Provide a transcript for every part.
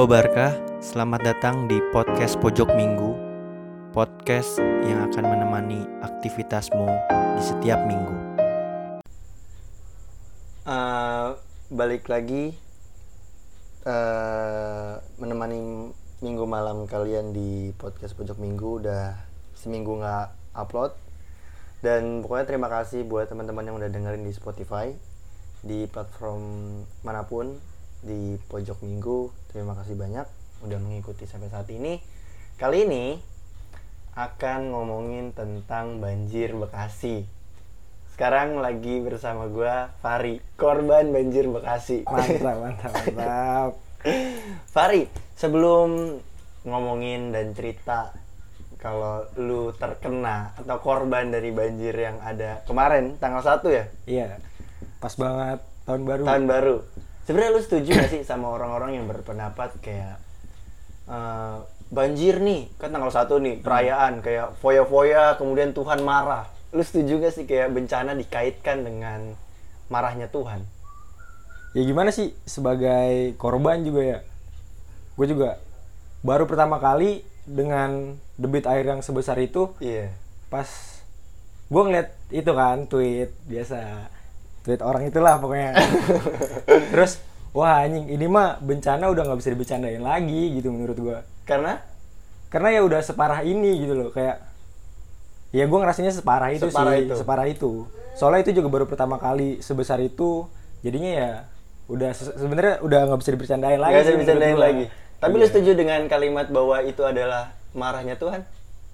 Gua Barkah, selamat datang di podcast Pojok Minggu. Podcast yang akan menemani aktivitasmu di setiap minggu. Eh, Balik lagi eh, Menemani minggu malam kalian di podcast Pojok Minggu. Udah seminggu nggak upload. Dan pokoknya terima kasih buat teman-teman yang udah dengerin di Spotify Di platform mana pun di pojok minggu. Terima kasih banyak udah mengikuti sampai saat ini. Kali ini akan ngomongin tentang banjir Bekasi. Sekarang lagi bersama gua Fari. Korban banjir Bekasi. Mantap mantap mantap. Fari sebelum ngomongin dan cerita kalau lu terkena atau korban dari banjir yang ada kemarin tanggal 1 ya? Iya. Pas banget tahun baru. Tahun baru sebenarnya lu setuju gak sih sama orang-orang yang berpendapat kayak eh, banjir nih kan tanggal satu nih perayaan kayak foya-foya kemudian Tuhan marah. Lu setuju gak sih kayak bencana dikaitkan dengan marahnya Tuhan? Ya gimana sih sebagai korban juga ya gue juga baru pertama kali dengan debit air yang sebesar itu iya. pas gue ngeliat itu kan tweet biasa tweet orang itulah pokoknya. Terus wah anjing ini mah bencana udah nggak bisa dibecandain lagi gitu menurut gue karena? Karena ya udah separah ini gitu loh kayak ya gue ngerasanya separah itu Separah sih itu. separah itu. Soalnya itu juga baru pertama kali sebesar itu jadinya ya udah se- sebenarnya udah nggak bisa dibercandain lagi nggak bisa lagi. Tapi lu Iya. setuju dengan kalimat bahwa itu adalah marahnya Tuhan?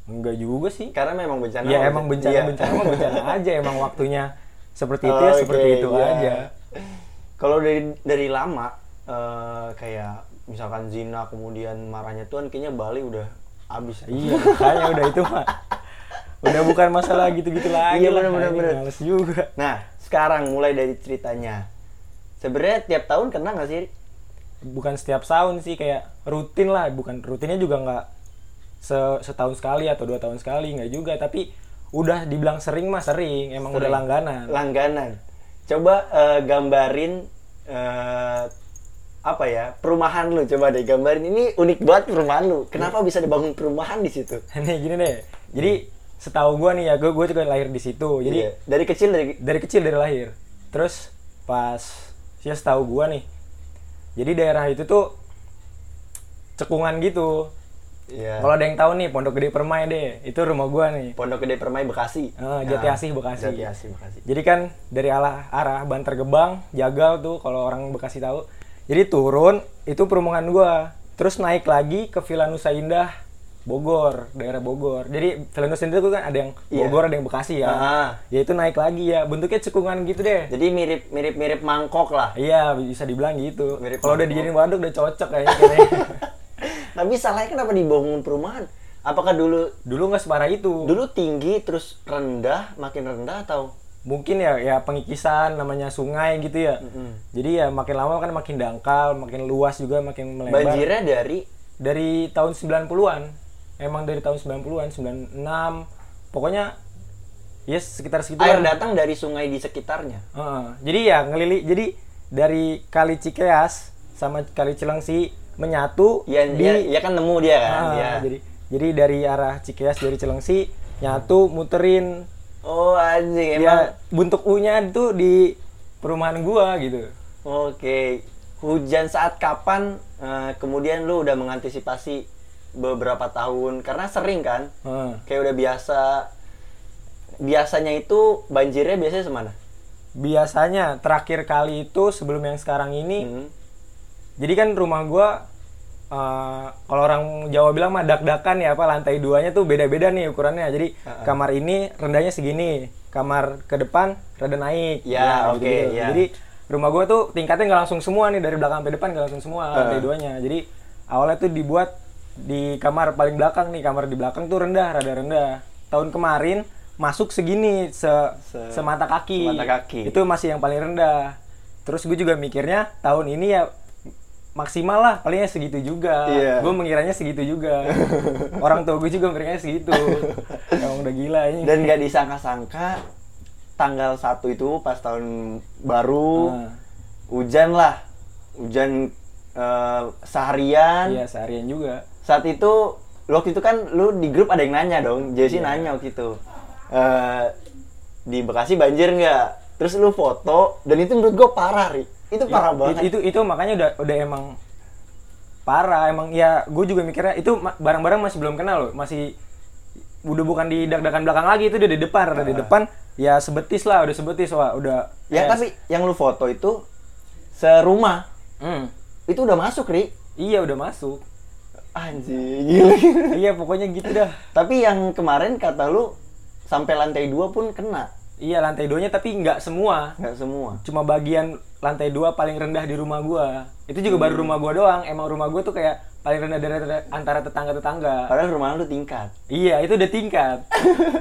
Enggak juga sih. Karena memang bencana ya emang bencana Iya. bencana mah bencana aja emang waktunya seperti itu ya Oke, seperti itu iya. aja Kalau dari dari lama eh, kayak misalkan zina kemudian marahnya Tuhan kayaknya Bali udah habis. iya kayaknya udah itu mah udah bukan masalah gitu-gitu lagi Iya, bener, bener, bener. males juga Nah, sekarang mulai dari ceritanya. Sebenarnya tiap tahun kena nggak sih? bukan setiap tahun sih kayak rutin lah bukan rutinnya juga nggak se- setahun sekali atau dua tahun sekali nggak juga tapi udah dibilang sering mah sering emang udah Sering. langganan. Langganan. Coba eh, gambarin eh, apa ya perumahan lu coba deh gambarin. Ini unik banget perumahan lu. Kenapa bisa dibangun perumahan di situ? Nih gini deh. Jadi setahu gua nih ya gua, gua juga lahir di situ. Jadi Iya. dari kecil dari dari kecil dari lahir. Terus pas ya setahu gua nih jadi daerah itu tuh cekungan gitu ya, kalau ada yang tahu nih Pondok Gede Permai deh itu rumah gua nih Pondok Gede Permai Bekasi Ah, Jati Asih, Bekasi. Jati Asih Bekasi Jadi kan dari arah arah Bantar Gebang, Jagal tuh kalau orang Bekasi tahu. Jadi turun itu perumahan gua. Terus naik lagi ke Villa Nusa Indah, Bogor, daerah Bogor. Jadi Villa Nusa Indah tuh kan ada yang Iya. Bogor, ada yang Bekasi ya. Ah. Ya itu naik lagi ya. Bentuknya cekungan gitu deh. jadi mirip mirip mirip mangkok lah Iya, bisa dibilang gitu. Kalau udah dijadiin waduk udah cocok kayaknya. Tapi salahnya kenapa dibangun perumahan? Apakah dulu Dulu nggak separah itu. dulu tinggi terus rendah makin rendah atau? Mungkin ya ya pengikisan namanya sungai gitu ya. Jadi ya makin lama kan makin dangkal, makin luas juga makin melebar. Banjirnya dari dari tahun 90-an. Emang dari tahun 90-an, 96. Pokoknya ya sekitar segitu air datang dari sungai di sekitarnya. Heeh. Jadi ya ngelili jadi dari Kali Cikeas sama Kali Cilengsi menyatu Ya, di ya, ya kan nemu dia kan. Ah, ya. jadi jadi dari arah Cikeas dari Cilengsi nyatu muterin Oh anjing emang. ya bentuk U-nya itu di perumahan gua gitu. Oke. Hujan saat kapan? eh, kemudian lu udah mengantisipasi beberapa tahun karena sering kan? Heeh. Kayak udah biasa. Biasanya itu banjirnya biasanya semana? Biasanya terakhir kali itu sebelum yang sekarang ini Hmm. Jadi kan rumah gua eh, kalau orang Jawa bilang mah dak-dakan ya apa lantai duanya tuh beda-beda nih ukurannya. Jadi kamar ini rendahnya segini, kamar ke depan rada naik. Ya, oke, gitu-gitu. ya. Jadi rumah gua tuh tingkatnya nggak langsung semua nih dari belakang sampai depan nggak langsung semua lantai duanya. Jadi awalnya tuh dibuat di kamar paling belakang nih, kamar di belakang tuh rendah, rada rendah. Tahun kemarin masuk segini se, Se- semata kaki. semata kaki. Itu masih yang paling rendah. Terus gue juga mikirnya tahun ini ya maksimal lah palingnya segitu juga Iya. gue mengiranya segitu juga orang tua gue juga mengiranya segitu emang udah gila ini Dan gak disangka-sangka tanggal 1 itu pas tahun baru Ah. hujan lah. Hujan eh, seharian. Iya seharian juga. Saat itu waktu itu kan lu di grup ada yang nanya dong. Jesse Iya. nanya waktu itu. eh, di Bekasi banjir nggak? Terus lu foto dan itu menurut gua parah, Ri. Itu parah Ya, banget. Itu, itu itu makanya udah udah emang parah emang ya gue juga mikirnya itu barang-barang masih belum kenal loh masih udah bukan di dak-dakan belakang lagi itu udah di depan udah di depan ya sebetis lah udah sebetis wah udah ya eh, tapi yang lu foto itu serumah. hmm, Itu udah masuk, Ri. iya udah masuk Anjing, gila. iya pokoknya gitu dah Tapi yang kemarin kata lu sampai lantai dua pun kena. Iya lantai duanya tapi nggak semua Nggak semua. cuma bagian lantai dua paling rendah di rumah gua itu juga baru rumah gua doang emang rumah gua tuh kayak paling rendah dari antara tetangga tetangga Padahal rumah lu tingkat. iya itu udah tingkat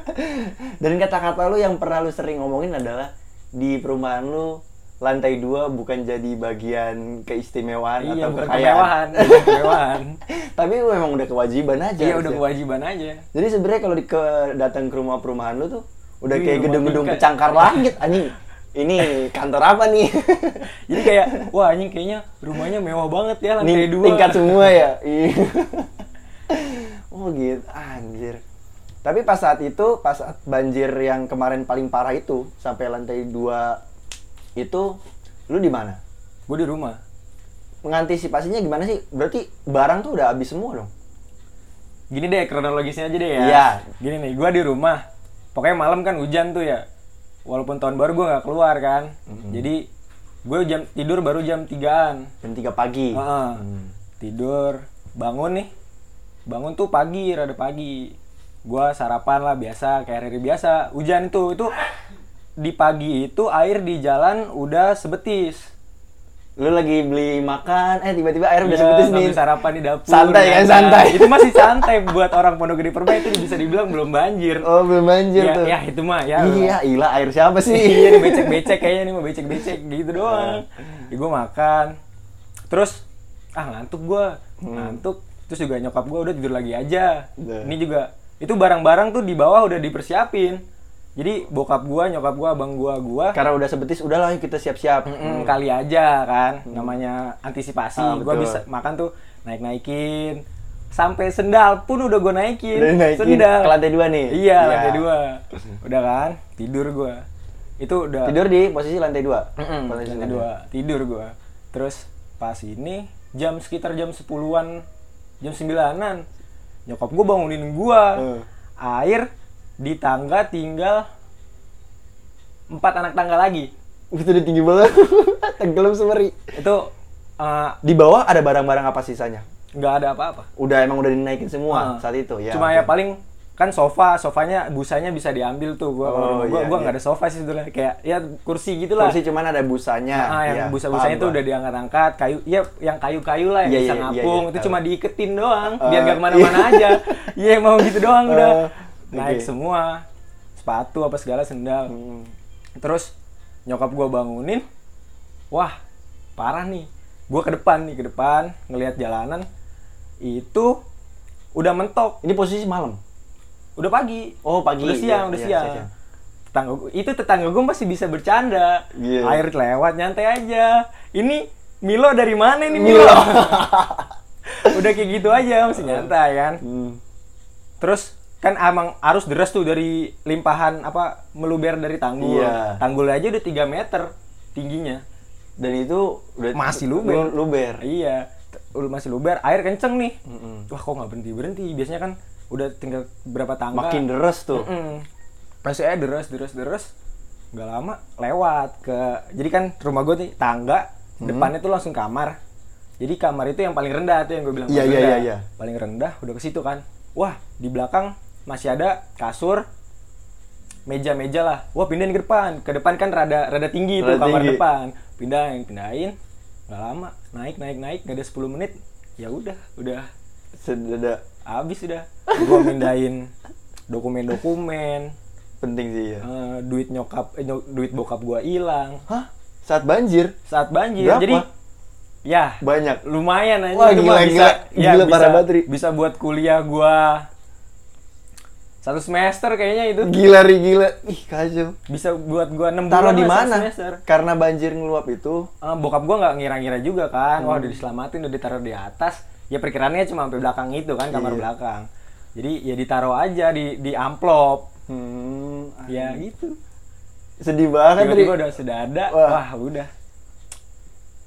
Dan kata-kata lu yang pernah lu sering ngomongin adalah di perumahan lu lantai dua bukan jadi bagian keistimewaan iya atau bukan kekayaan. kemewahan bukan kemewahan Tapi lu emang udah kewajiban aja. iya udah kewajiban aja Jadi sebenarnya kalau ke datang ke rumah perumahan lu tuh udah Ini kayak gedung-gedung pecangkar langit anjing. Ini kantor apa nih? Jadi kayak wah anjing kayaknya rumahnya mewah banget ya lantai Ning- dua. Tingkat semua ya. Iya. oh gitu, anjir. Tapi pas saat itu, pas saat banjir yang kemarin paling parah itu sampai lantai dua itu, lu di mana? Gue di rumah. Mengantisipasinya gimana sih? Berarti barang tuh udah habis semua dong? Gini deh kronologisnya aja deh ya. Iya. Gini nih, gue di rumah. Pokoknya malam kan hujan tuh ya. Walaupun tahun baru gue nggak keluar kan. Jadi gue jam tidur baru jam 3-an. Jam 3 pagi. Heeh. Hmm. Tidur, bangun nih. Bangun tuh pagi, rada pagi. Gua sarapan lah biasa kayak hari biasa. Hujan itu itu di pagi itu air di jalan udah sebetis. Lu lagi beli makan, eh tiba-tiba air udah sebetis nih. sarapan di dapur. Santai kan, biasa. santai. Itu masih santai buat orang Pondok Gede Permai itu bisa dibilang belum banjir. Oh, belum banjir ya, tuh. ya itu mah ya. Iya, ilah air siapa sih? iya nih becek-becek kayaknya nih mau becek-becek gitu doang. Ya, gue makan. Terus ah ngantuk gua. Ngantuk. Terus juga nyokap gua udah tidur lagi aja. Ini juga itu barang-barang tuh di bawah udah dipersiapin. Jadi bokap gua, nyokap gua, abang gua, gua. Karena udah sebetis, udahlah kita siap-siap. Mm, kali aja kan namanya antisipasi. Ah, gua betul. bisa makan tuh naik naikin sampai sendal pun udah gua naikin, Udah naikin. Sendal. Ke lantai dua nih? iya Iya. lantai dua. Udah kan? Tidur gua. Itu udah Tidur di posisi lantai dua. Mm-mm, Posisi lantai dua. tidur gua. Terus pas ini jam sekitar jam 10-an jam 9-an nyokap gua bangunin gua. Eh. air di tangga tinggal empat anak tangga lagi Itu udah tinggi banget. Tenggelam semeri. itu eh, Di bawah ada barang-barang apa sisanya? nggak ada apa-apa Udah emang udah dinaikin semua Ah. saat itu ya. cuma oke. ya paling kan sofa sofanya busanya bisa diambil tuh gua Oh, gua iya, gua iya. nggak ada sofa sih sebetulnya kayak ya kursi gitulah Kursi cuman ada busanya. ah yang Iya, busa-busanya paham itu udah diangkat-angkat kayu ya yang kayu-kayu lah yang Iya, bisa iya, iya, ngapung iya, itu tahu. cuma diiketin doang Ah, biar gak ke mana-mana aja iya mau gitu doang udah Ah, naik oke. semua sepatu apa segala sendal Hmm. terus nyokap gua bangunin wah parah nih gua ke depan nih ke depan ngelihat jalanan itu udah mentok Ini posisi malam. udah pagi Oh, pagi. udah siang Iya, udah iya, siang siang. tetangga gua- itu tetangga gue masih bisa bercanda Iya. air lewat nyantai aja ini Milo dari mana ini Milo. Milo, udah kayak gitu aja masih nyantai kan Hmm. terus kan emang arus deras tuh dari limpahan apa meluber dari tanggul Iya. tanggul aja udah 3 meter tingginya Dan itu udah Masih luber. Lu- Luber. iya masih luber air kenceng nih Mm-mm. wah kok nggak berhenti berhenti biasanya kan udah tinggal berapa tangga Makin deres tuh. Mm-mm. Masih aja deres, deres, deres. Nggak lama lewat ke. Jadi kan rumah gue nih tangga, Hmm. depannya tuh langsung kamar. Jadi kamar itu yang paling rendah tuh yang gue bilang. Iya, paling iya, rendah. iya, iya. Paling rendah udah ke situ kan. Wah di belakang masih ada kasur, meja-meja lah. Wah pindahin ke depan. Ke depan kan rada rada tinggi Rada kamar tinggi. depan. Pindahin, pindahin. Nggak lama, naik, naik, naik. Nggak ada 10 menit. Ya udah, udah Sedada habis udah. Gua mindahin dokumen-dokumen, penting sih ya. Eh, duit nyokap eh, duit bokap gua hilang Hah? Saat banjir? saat banjir Berapa? jadi ya Banyak. lumayan aja Wah, itu gila, bisa gila. ya Gila, bisa, bisa buat kuliah gua satu semester kayaknya itu Gila ri gila. Ih kacau. bisa buat gua enam Taruh bulan di mana? Karena banjir ngeluap itu. Eh, bokap gua nggak ngira-ngira juga kan Hmm. wah udah diselamatin udah ditaruh di atas ya perkiraannya cuma sampai belakang itu kan kamar Iya. belakang jadi ya ditaruh aja di di amplop Hmm. ya gitu Sedih banget tiba-tiba udah sudah ada Wah. wah, udah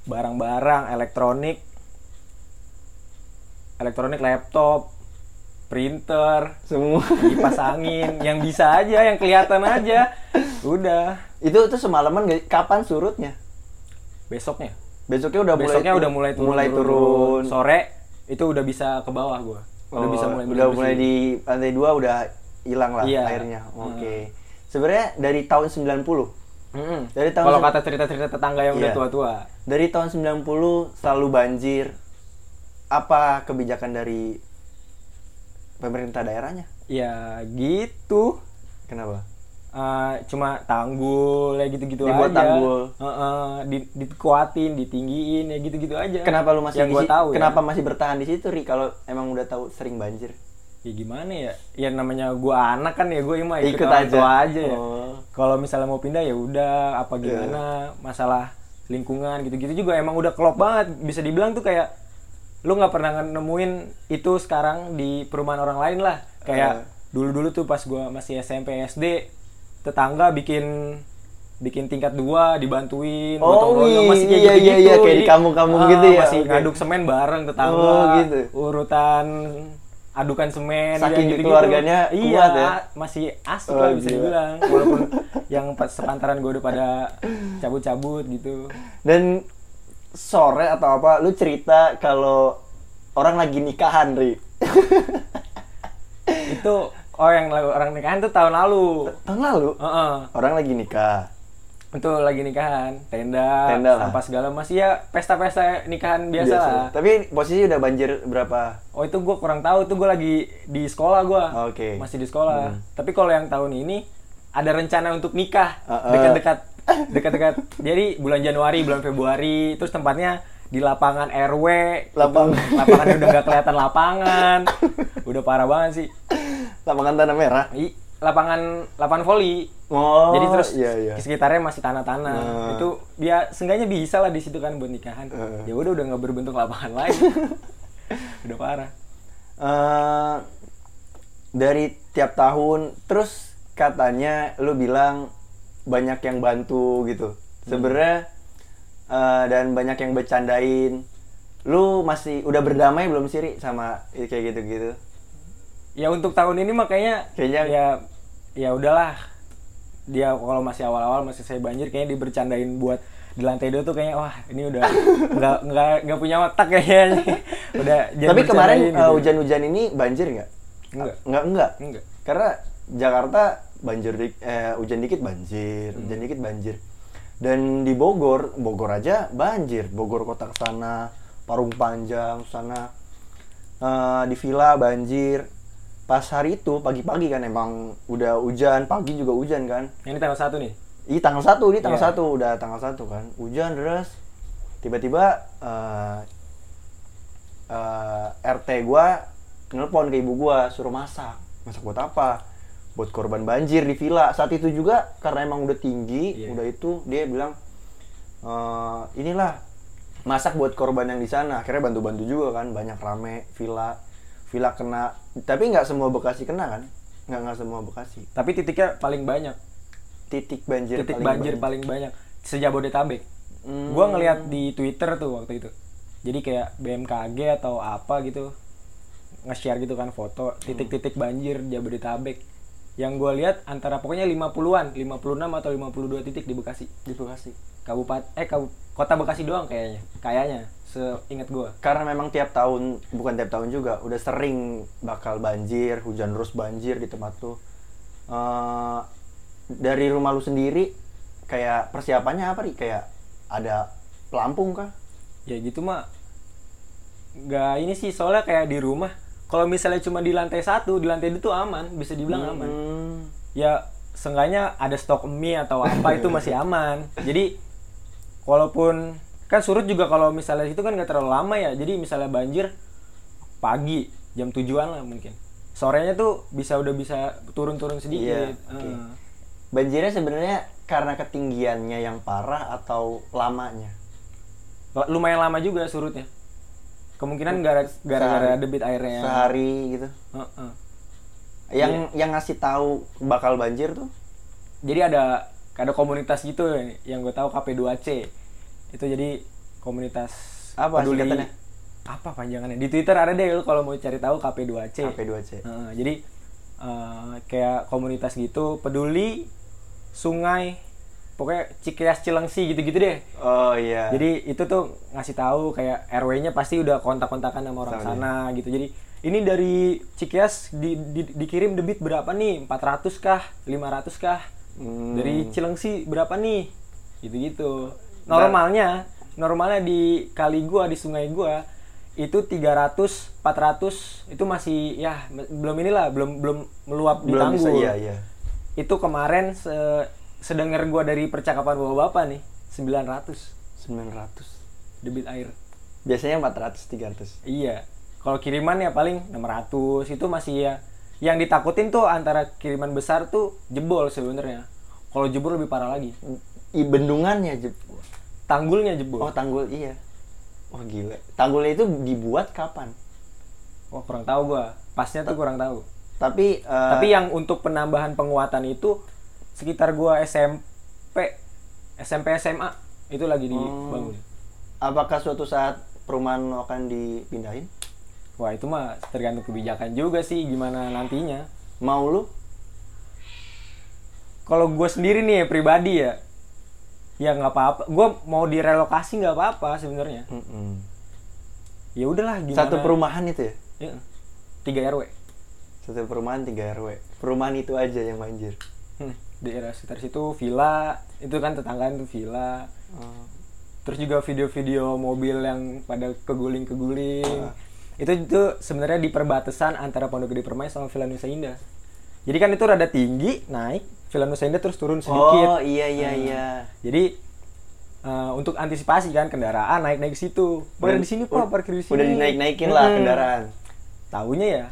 barang-barang elektronik elektronik laptop printer Semua. kipas angin yang bisa aja yang kelihatan aja udah itu itu semalaman kapan surutnya? besoknya Besoknya udah besoknya mulai udah mulai turun, mulai turun, turun. sore itu udah bisa ke bawah gua udah Oh, bisa mulai udah bersih-bersih. mulai di lantai dua udah hilang lah Iya. airnya. Hmm. Oke. Sebenarnya dari tahun 90 Mm-mm. Dari tahun kalau kata cerita-cerita tetangga yang udah Iya. tua-tua dari tahun 90 selalu banjir. Apa kebijakan dari pemerintah daerahnya? ya gitu Kenapa? Eh, cuma tanggul ya gitu-gitu Dibuat aja tanggul. Heeh, di, dikuatin ditinggiin ya gitu-gitu aja Kenapa lu masih yang di gua tahu ya. Kenapa masih bertahan di situ, Ri? Kalau emang udah tahu sering banjir. ya gimana ya ya namanya gua anak kan ya gue mah ikut, Ikut orang aja. aja ya Oh. kalau misalnya mau pindah ya udah apa gimana masalah lingkungan gitu-gitu juga emang udah klop banget bisa dibilang tuh kayak lu nggak pernah nemuin itu sekarang di perumahan orang lain lah kayak dulu-dulu tuh pas gua masih SMP SD tetangga bikin bikin tingkat dua dibantuin Oh, gotong royong, masih kayak iya, iya, gitu-gitu. iya, kayak di Jadi, kampung-kampung ah, gitu ya, masih oke. ngaduk semen bareng tetangga Oh, gitu. urutan adukan semen Saking gitu-gitu. keluarganya iya, kuat ya? masih asik Oh, lah bisa gila. dibilang walaupun yang sepantaran gue udah pada cabut-cabut gitu Dan sore atau apa lu cerita kalau orang lagi nikahan, Ri. itu oh yang orang nikahan tuh tahun lalu Tahun lalu Heeh. orang lagi nikah. itu lagi nikahan tenda, Tenda sampah segala masih ya pesta-pesta nikahan biasa, lah Tapi posisi udah banjir berapa? oh itu gue kurang tahu tuh gue lagi di sekolah gue Oke. masih di sekolah tapi kalau yang tahun ini ada rencana untuk nikah Uh-uh. dekat-dekat dekat-dekat. Jadi bulan Januari bulan Februari terus tempatnya di lapangan RW Lapang- Itu lapangannya udah nggak kelihatan lapangan. Udah parah banget sih. Lapangan tanah merah. I, lapangan lapangan voli. Oh, jadi terus iya iya. sekitarnya masih tanah-tanah. Nah. itu dia seenggaknya bisa lah di situ kan buat nikahan. Uh. ya udah udah nggak berbentuk lapangan lain udah parah. Eh, dari tiap tahun terus katanya lu bilang banyak yang bantu gitu. Sebenarnya eh, dan banyak yang bercandain. Lu masih udah berdamai belum sih Ri, sama kayak gitu-gitu? ya untuk tahun ini makanya Kayaknya- ya ya udahlah dia kalau masih awal-awal masih saya banjir kayaknya dibercandain buat di lantai dua tuh kayaknya wah ini udah nggak nggak nggak punya otak kayaknya udah Tapi kemarin eh, gitu. hujan-hujan ini banjir nggak? Enggak, enggak. enggak Karena Jakarta banjir dik- eh, hujan dikit banjir, Hmm. hujan dikit banjir. Dan di Bogor, Bogor aja banjir. Bogor kota sana, Parung Panjang sana, eh, di Villa banjir. Pas hari itu pagi-pagi kan emang udah hujan, pagi juga hujan kan. ini tanggal satu nih Ini tanggal satu, ini tanggal Iya. satu udah tanggal satu kan. Hujan deras. Tiba-tiba eh, eh, RT gua nelpon ke ibu gua suruh masak. Masak buat apa? Buat korban banjir di villa. Saat itu juga karena emang udah tinggi, Iya. udah itu dia bilang eh, inilah masak buat korban yang di sana. Akhirnya bantu-bantu juga kan, banyak rame villa. Villa kena, tapi nggak semua Bekasi kena kan? Nggak nggak semua Bekasi. tapi titiknya paling banyak Titik banjir titik paling banjir banyak. paling banyak sejabodetabek Hmm. gua ngeliat di Twitter tuh waktu itu jadi kayak BMKG atau apa gitu nge-share gitu kan foto titik-titik banjir Jabodetabek yang gua lihat antara pokoknya 50-an 56 atau 52 titik di Bekasi di Bekasi. kabupaten eh kabu, kota Bekasi doang kayaknya kayaknya seingat gua Karena memang tiap tahun, bukan tiap tahun juga, udah sering bakal banjir, hujan terus banjir di tempat tuh. Eh, dari rumah lu sendiri, kayak persiapannya apa nih? Kayak ada pelampung kah? ya gitu mah nggak ini sih soalnya kayak di rumah kalau misalnya cuma di lantai satu di lantai itu aman bisa dibilang aman Hmm. ya seenggaknya ada stok mie atau apa itu masih aman jadi walaupun kan surut juga kalau misalnya itu kan nggak terlalu lama ya jadi misalnya banjir pagi jam tujuan lah mungkin sorenya tuh bisa udah bisa turun-turun sedikit Iya, oke. Eh. Banjirnya sebenarnya karena ketinggiannya yang parah atau lamanya? L- lumayan lama juga surutnya kemungkinan gara- gara-gara debit airnya yang- Sehari gitu. Heeh. Yang Iya. yang ngasih tahu bakal banjir tuh? jadi ada ada komunitas gitu yang gue tahu KP2C itu jadi komunitas Apa singkatannya? apa panjangannya di Twitter ada deh lu kalau mau cari tahu KP2C KP2C. Heeh, jadi eh, kayak komunitas gitu peduli sungai pokoknya Cikeas Cilengsi gitu-gitu deh. Oh iya. jadi itu tuh ngasih tahu kayak RW-nya pasti udah kontak-kontakan sama orang sana gitu. Jadi ini dari Cikeas di, di- dikirim debit berapa nih? 400 kah? 500 kah? Hmm. dari Cilengsi berapa nih? Gitu-gitu. Normalnya normalnya di kali gua di sungai gua itu 300 400 itu masih ya belum inilah belum belum meluap di belum bisa tanggul. iya iya. itu kemarin se sedengar gua dari percakapan bapak-bapak nih 900 900. debit air Biasanya 400 300. iya kalau kiriman ya paling 600 itu masih ya yang ditakutin tuh antara kiriman besar tuh jebol sebenarnya kalau jebol lebih parah lagi I bendungannya Jep. tanggulnya jebol Oh, tanggul iya. Oh gila. Tanggulnya itu dibuat kapan? wah kurang tahu gua pasnya tuh kurang tahu Tapi eh, tapi yang untuk penambahan penguatan itu sekitar gua SMP SMP SMA itu lagi dibangun apakah suatu saat perumahan akan dipindahin? wah itu mah tergantung kebijakan juga sih gimana nantinya Mau lu? kalau gue sendiri nih pribadi ya ya nggak apa-apa gue mau direlokasi nggak apa-apa sebenarnya Mm-mm. ya udahlah gimana Satu perumahan itu ya? Ya, tiga rw Satu perumahan 3 RW. Perumahan itu aja yang banjir. Hmm, daerah sekitar situ villa itu kan tetanggaan tuh villa Oh. terus juga video-video mobil yang pada keguling-keguling Ah. itu itu sebenarnya di perbatasan antara Pondok Gede Permai sama Villa Nusa Indah jadi kan itu rada tinggi naik Villa Nusa Indah terus turun sedikit Oh iya iya iya. Jadi eh, untuk antisipasi kan kendaraan naik-naik situ. Parkir di sini Pak, parkir di sini. Udah dinaik-naikin lah Mm-mm. kendaraan. Taunya ya.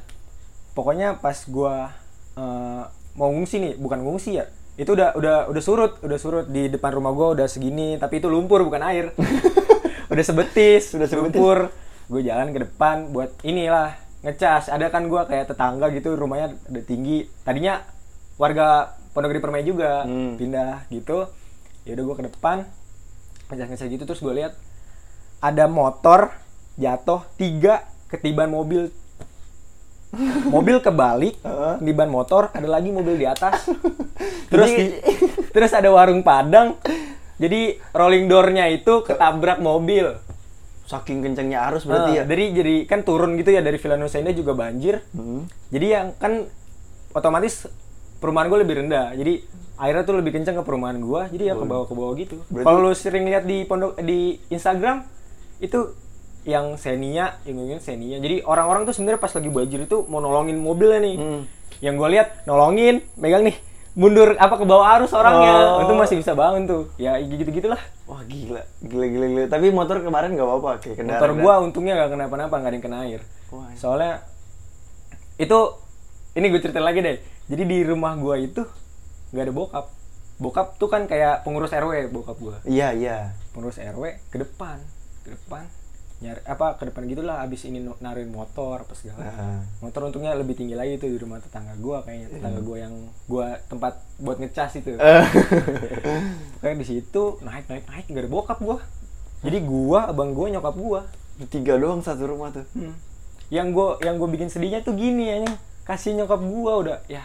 Pokoknya pas gua eh, mau ngungsi nih, bukan ngungsi ya. Itu udah udah udah surut, udah surut di depan rumah gua udah segini, tapi itu lumpur bukan air. udah sebetis, Udah sebetis. lumpur. Gue jalan ke depan buat inilah ngecas. Ada kan gua kayak tetangga gitu rumahnya udah tinggi. Tadinya warga Pondok Gede Permai juga Hmm. pindah gitu. Ya udah gua ke depan ngecas-ngecas gitu terus gue lihat ada motor jatuh tiga ketiban mobil mobil kebalik Heeh. ketiban motor ada lagi mobil di atas. Terus Jadi- di- terus ada warung padang. Jadi rolling door-nya itu ketabrak mobil. Saking kencengnya arus berarti Eh, ya. dari jadi kan turun gitu ya dari Villa Nusa Indah juga banjir. Hmm. jadi yang kan otomatis perumahan gue lebih rendah. Jadi airnya tuh lebih kencang ke perumahan gue jadi ya ke bawah ke bawah gitu. Kalau lu sering lihat di pondok di Instagram itu yang Xenia yang gue Xenia jadi orang-orang tuh sebenarnya pas lagi banjir itu mau nolongin mobilnya nih Hmm. yang gue lihat nolongin megang nih mundur apa ke bawah arus orangnya Oh. itu masih bisa bangun tuh ya gitu gitulah Wah gila, gila gila gila. Tapi motor kemarin nggak apa-apa kayak kendaraan. motor gua untungnya gak kenapa-napa nggak ada yang kena air Wah. soalnya itu ini gue cerita lagi deh jadi di rumah gua itu nggak ada bokap bokap tuh kan kayak pengurus rw bokap gua Iya iya. pengurus rw ke depan ke depan nyari apa ke depan gitulah abis ini naruhin motor apa segala. Heeh. motor untungnya lebih tinggi lagi tuh di rumah tetangga gua kayaknya tetangga gua yang gua tempat buat ngecas itu. Kayak di situ naik naik naik nggak ada bokap gua. Jadi gua abang gua nyokap gua. Tiga doang satu rumah tuh. Hmm. Yang gue yang gue bikin sedihnya tuh gini ya, kasih nyokap gue udah ya,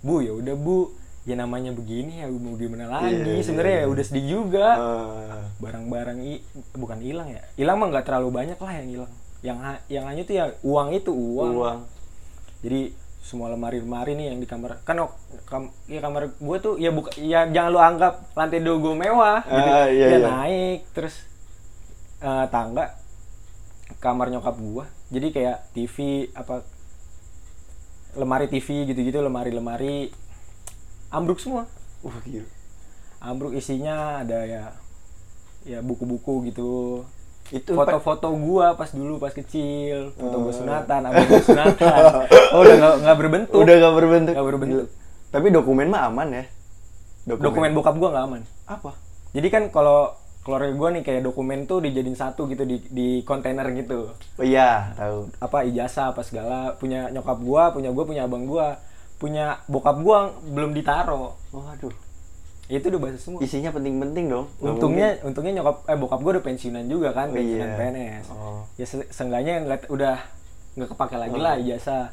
bu ya udah bu, ya namanya begini ya mau gimana lagi. Iya, iya, Sebenarnya iya. ya udah sedih juga. Eh, Barang-barang i bukan hilang ya, hilang mah nggak terlalu banyak lah yang hilang. Yang ha- yang hanya tuh ya uang itu uang. uang. Jadi semua lemari-lemari nih yang di kamar kan kam, ya kamar gue tuh ya buka ya jangan lu anggap lantai dua gue mewah gitu. Ah, iya, ya iya. naik terus eh, tangga kamar nyokap gua jadi kayak TV apa lemari TV gitu-gitu lemari-lemari ambruk semua Wah gila. ambruk isinya ada ya ya buku-buku gitu Itu foto-foto gua pas dulu pas kecil foto gua sunatan abang gua sunatan oh udah nggak nggak berbentuk udah gak berbentuk. Nggak berbentuk. Tapi dokumen mah aman ya. dokumen bokap gua nggak aman apa? jadi kan kalau keluarga gua nih kayak dokumen tuh dijadiin satu gitu di di kontainer gitu Oh iya, tahu. apa ijazah apa segala punya nyokap gua punya gua punya abang gua punya bokap gua belum ditaro Waduh. itu udah bahasa semua Isinya penting-penting dong. Nggak untungnya untungnya nyokap eh bokap gua udah pensiunan juga kan Oh, pensiunan iya. PNS Oh. ya se- seenggaknya ngeliat udah nggak kepake lagi lah ijazah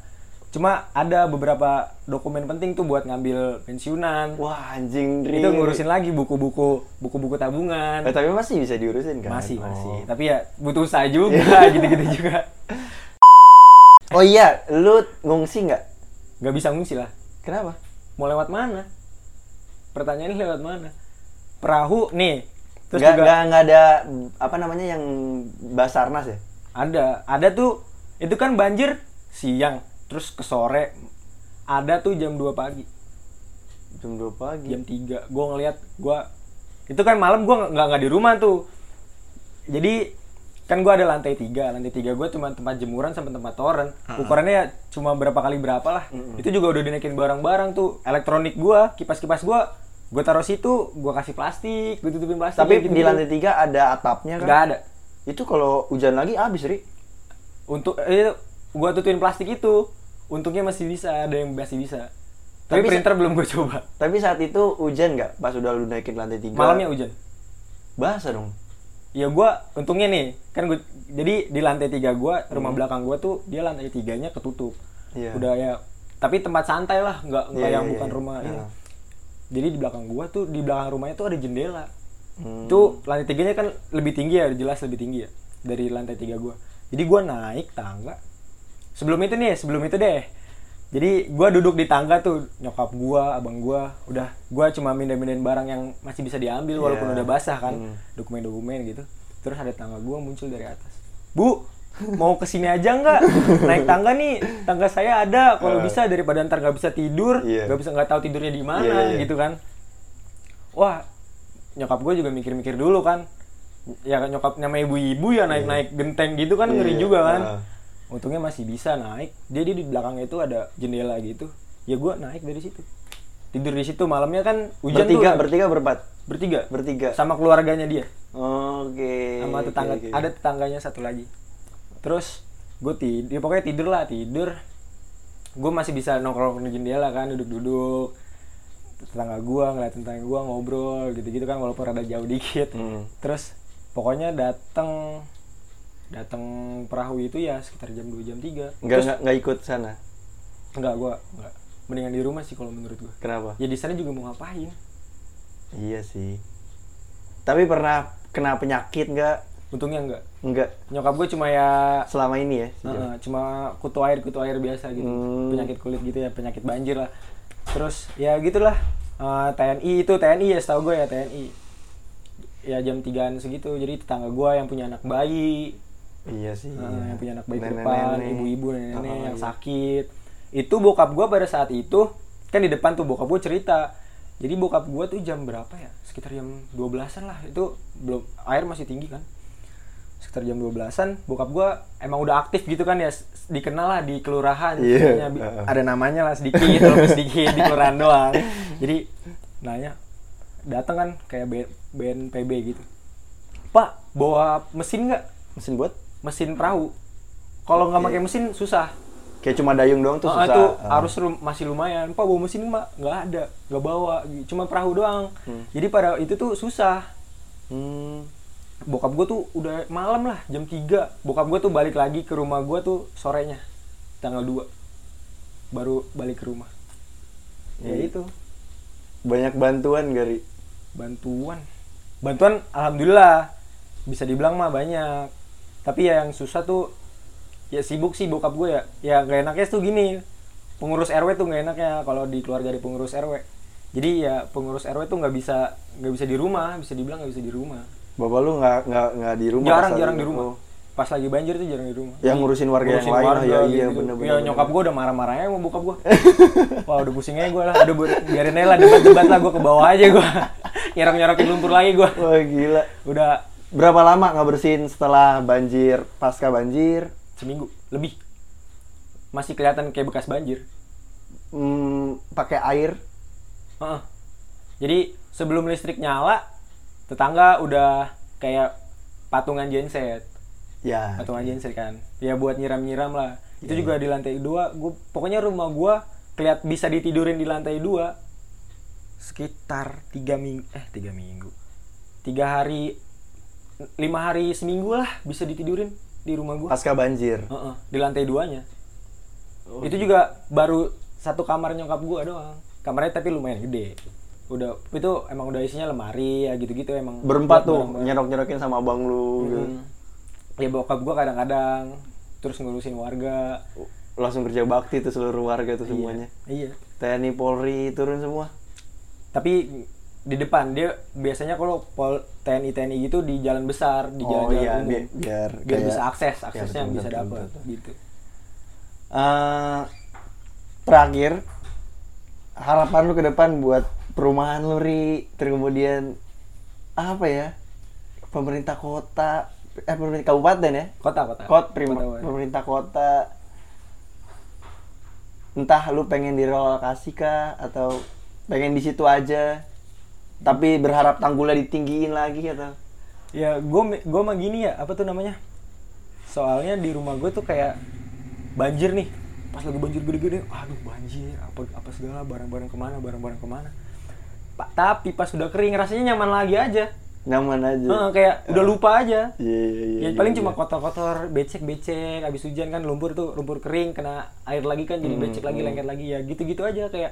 cuma ada beberapa dokumen penting tuh buat ngambil pensiunan mungkin. Wah, anjing Dri. itu ngurusin lagi buku-buku buku-buku tabungan Eh, tapi masih bisa diurusin kan? masih Oh. masih tapi ya butuh usaha juga gitu-gitu juga Oh iya, lu ngungsi nggak? Nggak bisa ngungsi lah. Kenapa? mau lewat mana? Pertanyaannya lewat mana? Perahu nih. Terus Nggak, juga nggak, nggak ada apa namanya yang basarnas ya? ada. Ada tuh itu kan banjir siang terus ke sore. Ada tuh jam 2 pagi. Jam 2 pagi. jam 3 gue ngeliat gue itu kan malam gue nggak nggak di rumah tuh. Jadi kan gue ada lantai tiga lantai tiga gue cuma tempat jemuran sama tempat toren ukurannya ya cuma berapa kali berapa lah itu juga udah dinaikin barang-barang tuh elektronik gue kipas-kipas gue gue taruh situ gue kasih plastik gue tutupin plastik Tapi gitu di lantai tiga ada atapnya kan? nggak ada Itu kalau hujan lagi habis, Ri. untuk eh, gue tutupin plastik itu untungnya masih bisa ada yang masih bisa tapi, Tapi printer belum gue coba Tapi saat itu hujan nggak? Pas udah lu naikin lantai tiga. malamnya hujan Basah dong. Ya gua untungnya nih kan gua jadi di lantai tiga gua Hmm. rumah belakang gua tuh dia lantai tiganya ketutup Iya. udah ya tapi tempat santai lah nggak nggak Iya, yang iya, bukan iya. rumah ini Nah. jadi di belakang gua tuh di belakang rumahnya tuh ada jendela Hmm. tuh lantai tiganya kan lebih tinggi ya jelas lebih tinggi ya dari lantai tiga gua jadi gua naik tangga sebelum itu nih sebelum itu deh jadi gua duduk di tangga tuh nyokap gua abang gua udah gua cuma mindahin-mindahin barang yang masih bisa diambil walaupun Iya. udah basah kan Hmm. dokumen-dokumen gitu terus ada tangga gua muncul dari atas bu mau ke sini aja nggak naik tangga nih tangga saya ada kalau Eh. bisa daripada ntar nggak bisa tidur Iya. nggak bisa nggak tahu tidurnya di mana Iya, iya, iya. gitu kan wah nyokap gue juga mikir-mikir dulu kan ya nyokap nama ibu-ibu ya naik-naik genteng gitu kan ngeri juga kan ah. Untungnya masih bisa naik. Dia di belakangnya itu ada jendela gitu. Ya gue naik dari situ. Tidur di situ. Malamnya kan hujan bertiga, tuh. Bertiga berempat. bertiga. Bertiga. sama keluarganya dia. Oke. sama tetangga. oke, oke. ada tetangganya satu lagi. Terus gue tidur ya pokoknya tidur lah tidur. Gue masih bisa nongkrong di jendela kan duduk-duduk. Tetangga gue ngeliat tetangga gue ngobrol gitu-gitu kan walaupun rada jauh dikit. Hmm. terus pokoknya datang datang perahu itu ya sekitar jam 2 jam 3 Nggak, nggak, nggak ikut sana. enggak gue enggak mendingan di rumah sih kalau menurut gue Kenapa? ya di sana juga mau ngapain Iya sih. Tapi pernah kena penyakit nggak? untungnya enggak Enggak. nyokap gue cuma ya Selama ini ya? sejauh- Heeh, cuma kutu air kutu air biasa gitu Hmm. penyakit kulit gitu ya penyakit banjir lah terus ya gitulah Eh, TNI itu TNI ya setahu gue ya TNI ya jam 3an segitu jadi tetangga gue yang punya anak bayi Iya sih. eh, iya. yang punya anak bayi Nenek-nenek. depan ibu-ibu nenek-nenek Oh, yang iya. sakit itu bokap gue pada saat itu kan di depan tuh bokap gue cerita jadi bokap gue tuh jam berapa ya sekitar jam 12an lah itu belum air masih tinggi kan sekitar jam 12an bokap gue emang udah aktif gitu kan ya dikenal lah di kelurahan Iya, istilahnya. Bi- heeh. ada namanya lah sedikit walaupun sedikit di kelurahan doang jadi nanya datang kan kayak BNPB gitu pak bawa mesin nggak Mesin buat? Mesin perahu. Kalau nggak pakai mesin susah. Kayak cuma dayung doang tuh Ah, susah. itu Ah. harus rum- masih lumayan. Pak bawa mesin mbak. Nggak ada nggak bawa. Cuma perahu doang. Hmm. jadi pada itu tuh susah. Hmm. bokap gue tuh udah malam lah jam 3 bokap gue tuh balik lagi ke rumah gue tuh sorenya tanggal 2 baru balik ke rumah. Ya Hmm. itu. Banyak bantuan Gari. bantuan. Bantuan alhamdulillah. Bisa dibilang mah banyak tapi ya yang susah tuh ya sibuk sih bokap gue ya ya gak enaknya tuh gini pengurus RW tuh gak enaknya kalau di keluarga di pengurus RW jadi ya pengurus RW tuh nggak bisa nggak bisa di rumah bisa dibilang nggak bisa di rumah Bapak lu nggak nggak nggak di rumah? jarang jarang di rumah Oh. pas lagi banjir tuh jarang di rumah Yang Jadi, ngurusin warga yang ngurusin lain lah, warga ya, iya, gitu-gitu. bener-bener, ya bener. nyokap gue udah marah-marahnya sama bokap gue wah udah pusingnya gue lah udah biarin aja lah debat-debat lah gue ke bawah aja gue nyerok-nyorokin lumpur lagi gue Wah gila. udah berapa lama nggak bersihin setelah banjir? Pasca banjir? Seminggu lebih. Masih kelihatan kayak bekas banjir. Hmm, pakai air. Heeh. jadi sebelum listrik nyala tetangga udah kayak patungan genset. Ya. Patungan genset kan. Ya buat nyiram-nyiram lah. Itu Iya, juga di lantai dua. Gua pokoknya rumah gua keliat bisa ditidurin di lantai dua. Sekitar tiga minggu eh tiga minggu. Tiga hari lima hari seminggu lah bisa ditidurin di rumah gua. Pasca banjir. Heeh, di lantai duanya. Oh, itu juga baru satu kamar nyokap gua doang. Kamarnya tapi lumayan gede. Udah itu emang udah isinya lemari ya gitu-gitu emang. Berempat tuh barang-barang. nyerok nyerokin sama abang lu gitu. Hmm. ya bokap gua kadang-kadang terus ngurusin warga. Langsung kerja bakti tuh seluruh warga tuh semuanya. iya. TNI Polri turun semua. Tapi di depan dia biasanya kalau pol TNI TNI gitu di jalan besar di Oh, jalan-jalan iya, umum. bi- biar biar kayak- bisa akses Ya, aksesnya betul, bisa dapat gitu. Eh, terakhir harapan lu ke depan buat perumahan lu ri? Terus kemudian apa ya pemerintah kota eh pemerintah kabupaten ya? Kota kota. Kot prim- Kota, pemerintah kota. Entah lu pengen direlokasi kah atau pengen di situ aja tapi berharap tanggulnya ditinggiin lagi atau ya gue gue mah gini ya apa tuh namanya? Soalnya di rumah gue tuh kayak banjir nih. Pas lagi banjir gede-gede aduh banjir apa apa segala barang-barang ke mana barang-barang ke mana. Pa- tapi pas udah kering rasanya nyaman lagi aja. Nyaman aja. Heeh, kayak udah lupa aja. Iya iya iya ya iya, paling iya. cuma kotor-kotor becek-becek habis hujan kan lumpur tuh lumpur kering kena air lagi kan jadi Hmm, becek lagi hmm. lengket lagi. Ya gitu-gitu aja kayak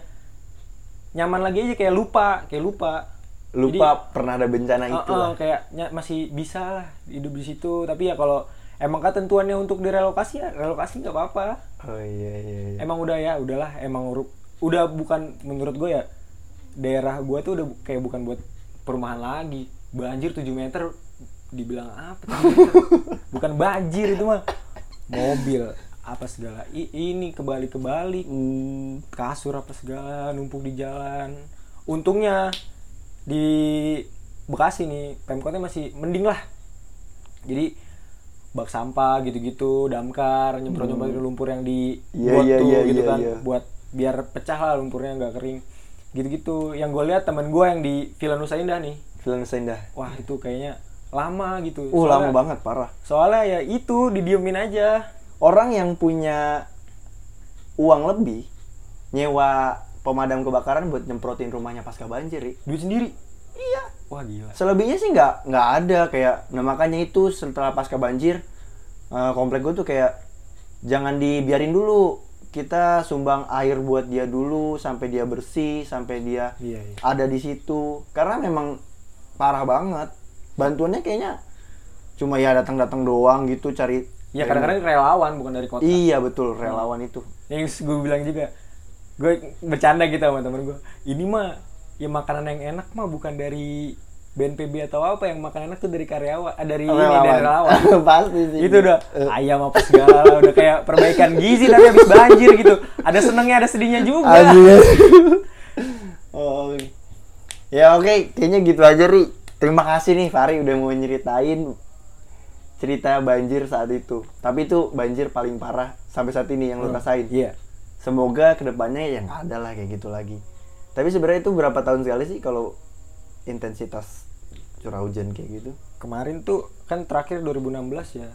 nyaman lagi aja kayak lupa kayak lupa lupa pernah ada bencana Jadi, itu uh-uh, lah. kayak ny- masih bisa lah hidup di situ. Tapi ya kalau emang ketentuannya untuk direlokasi ya relokasi nggak apa-apa. Oh iya iya, iya. emang udah ya udahlah. Emang udah bukan menurut gue ya daerah gue tuh udah bu- kayak bukan buat perumahan lagi. Banjir 7 meter dibilang apa 7 meter? bukan banjir itu mah. Mobil apa segala. I- ini kebalik kebalik Hmm, kasur apa segala numpuk di jalan. Untungnya di Bekasi nih pemkotnya masih mending lah. Jadi bak sampah gitu-gitu damkar nyemprot nyemprot lumpur yang di buat iya, tuh iya, gitu iya, kan iya. buat biar pecah lah lumpurnya nggak kering. Gitu-gitu. Yang gue lihat temen gue yang di Villa Nusa Indah nih. Film Sendah wah itu kayaknya lama gitu. Uh lama Soalnya- banget parah. Soalnya ya itu didiemin aja. Orang yang punya uang lebih nyewa pemadam kebakaran buat nyemprotin rumahnya pasca banjir Ri. duit sendiri? Iya. Wah gila. Selebihnya sih nggak nggak ada. Kayak nah makanya itu setelah pasca banjir eh, komplek gue tuh kayak jangan dibiarin dulu. Kita sumbang air buat dia dulu sampai dia bersih sampai dia iya, iya. ada di situ. Karena memang parah banget. Bantuannya kayaknya cuma ya datang-datang doang gitu cari ya kadang-kadang relawan bukan dari kota. Iya betul. Relawan itu. Yang gue bilang juga gue bercanda gitu sama temen gue ini mah ya makanan yang enak mah bukan dari BNPB atau apa. Yang makan enak tuh dari karyawan ah, dari ini dari relawan. pasti sih. Itu udah ayam apa segala udah kayak perbaikan gizi tapi habis banjir gitu. Ada senengnya ada sedihnya juga. Oh, ya oke kayaknya gitu aja ri. Terima kasih nih Fari udah mau nyeritain cerita banjir saat itu. Tapi itu banjir paling parah sampai saat ini yang lo rasain. Iya semoga ke depannya ya nggak ada lah kayak gitu lagi. Tapi sebenarnya itu berapa tahun sekali sih kalau intensitas curah hujan kayak gitu? Kemarin tuh kan terakhir 2016 ya.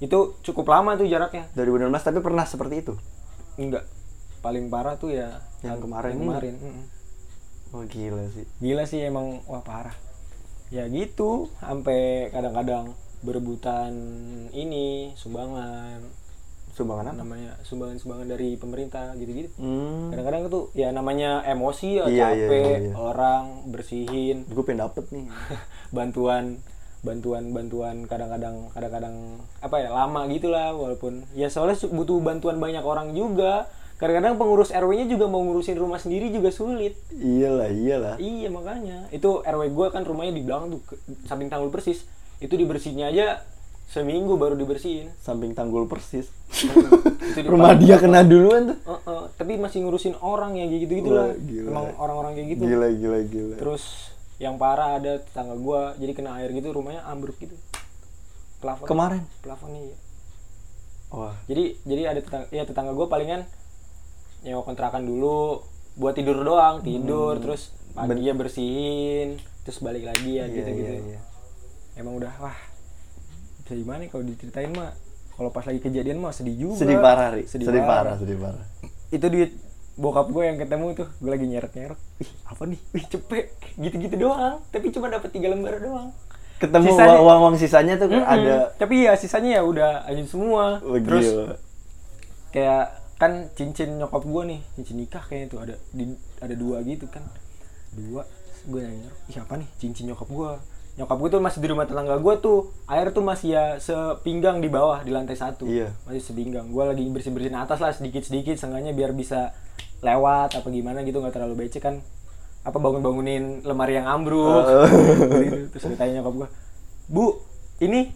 Itu cukup lama tuh jaraknya. 2016 tapi pernah seperti itu? Enggak. Paling parah tuh ya Yang kemarin ini? kemarin mm. oh gila sih. Gila sih emang wah parah. Ya gitu sampai kadang-kadang berebutan ini sumbangan sumbangan apa? Namanya sumbangan-sumbangan dari pemerintah gitu-gitu. Hmm. kadang-kadang tuh ya namanya emosi ya Iya, iya, capek iya, iya. orang bersihin. Gue pengen dapet nih. Bantuan bantuan bantuan kadang-kadang kadang-kadang apa ya lama gitulah walaupun ya soalnya butuh bantuan banyak orang juga. Kadang-kadang pengurus RW-nya juga mau ngurusin rumah sendiri juga sulit. Iyalah iyalah. Iya makanya. Itu RW gue kan rumahnya di belakang tuh samping tanggul persis. Itu dibersihinnya aja seminggu baru dibersihin. Samping tanggul persis. Rumah dia kena duluan tuh. Eh, eh, tapi masih ngurusin orang yang kayak gitu gitu Wah, lah emang orang-orang kayak gitu. Gila gila gila. Terus yang parah ada tetangga gua jadi kena air gitu rumahnya ambruk gitu. Plafon. Kemarin? plafonnya iya. Wah. jadi jadi ada tetangga ya tetangga gua palingan nyewa kontrakan dulu buat tidur doang tidur terus pagi ya bersihin terus balik lagi ya Iya, gitu gitu iya, iya. emang udah wah bisa gimana kalau diceritain mah kalau pas lagi kejadian mah sedih juga. Sedih parah, Ri. sedih, Sedih, parah. parah, sedih parah. itu duit bokap gue yang ketemu tuh. Gue lagi nyeret nyeret ih apa nih? Wih cepet. Gitu gitu doang. Tapi cuma dapat tiga lembar doang. Ketemu Sisanya- uang uang sisanya tuh Mm-mm. ada tapi ya sisanya ya udah anjing semua. Oh, terus gila. kayak kan cincin nyokap gue nih cincin nikah kayaknya tuh ada di, ada dua gitu kan. Dua gue nanya ih apa nih cincin nyokap gue nyokap gue tuh masih di rumah tetangga gue tuh air tuh masih ya sepinggang di bawah di lantai satu. Iya. masih sepinggang. Gue lagi bersih bersihin atas lah sedikit sedikit sengaja biar bisa lewat apa gimana gitu nggak terlalu becek kan. Apa bangun bangunin lemari yang ambruk. Gitu. terus ditanya nyokap gue bu ini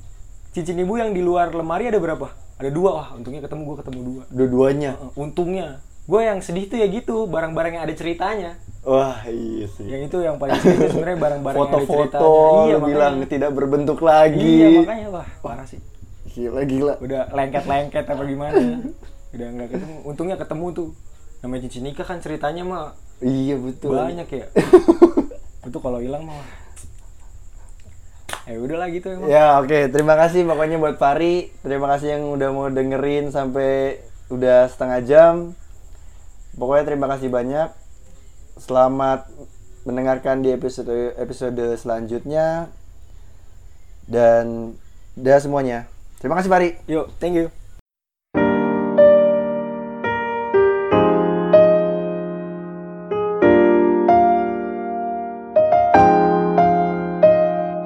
cincin ibu yang di luar lemari ada berapa? Ada dua wah untungnya ketemu gue ketemu dua. Dua-duanya. Uh, untungnya gue yang sedih tuh ya gitu barang-barang yang ada ceritanya Wah, iya sih. yang itu yang paling sedih sebenarnya barang-barang yang ada Foto-foto ceritanya iya bilang tidak berbentuk lagi. iya makanya wah parah sih Gila gila. udah lengket-lengket apa gimana udah nggak ketemu untungnya ketemu tuh namanya cincin nikah kan ceritanya mah Iya betul. banyak ya itu kalau hilang mah wah. ya udahlah gitu emang Ya oke, terima kasih pokoknya buat Fari. Terima kasih yang udah mau dengerin sampai udah setengah jam. Pokoknya terima kasih banyak. Selamat mendengarkan di episode episode selanjutnya. Dan dah semuanya. Terima kasih Fari. yuk thank you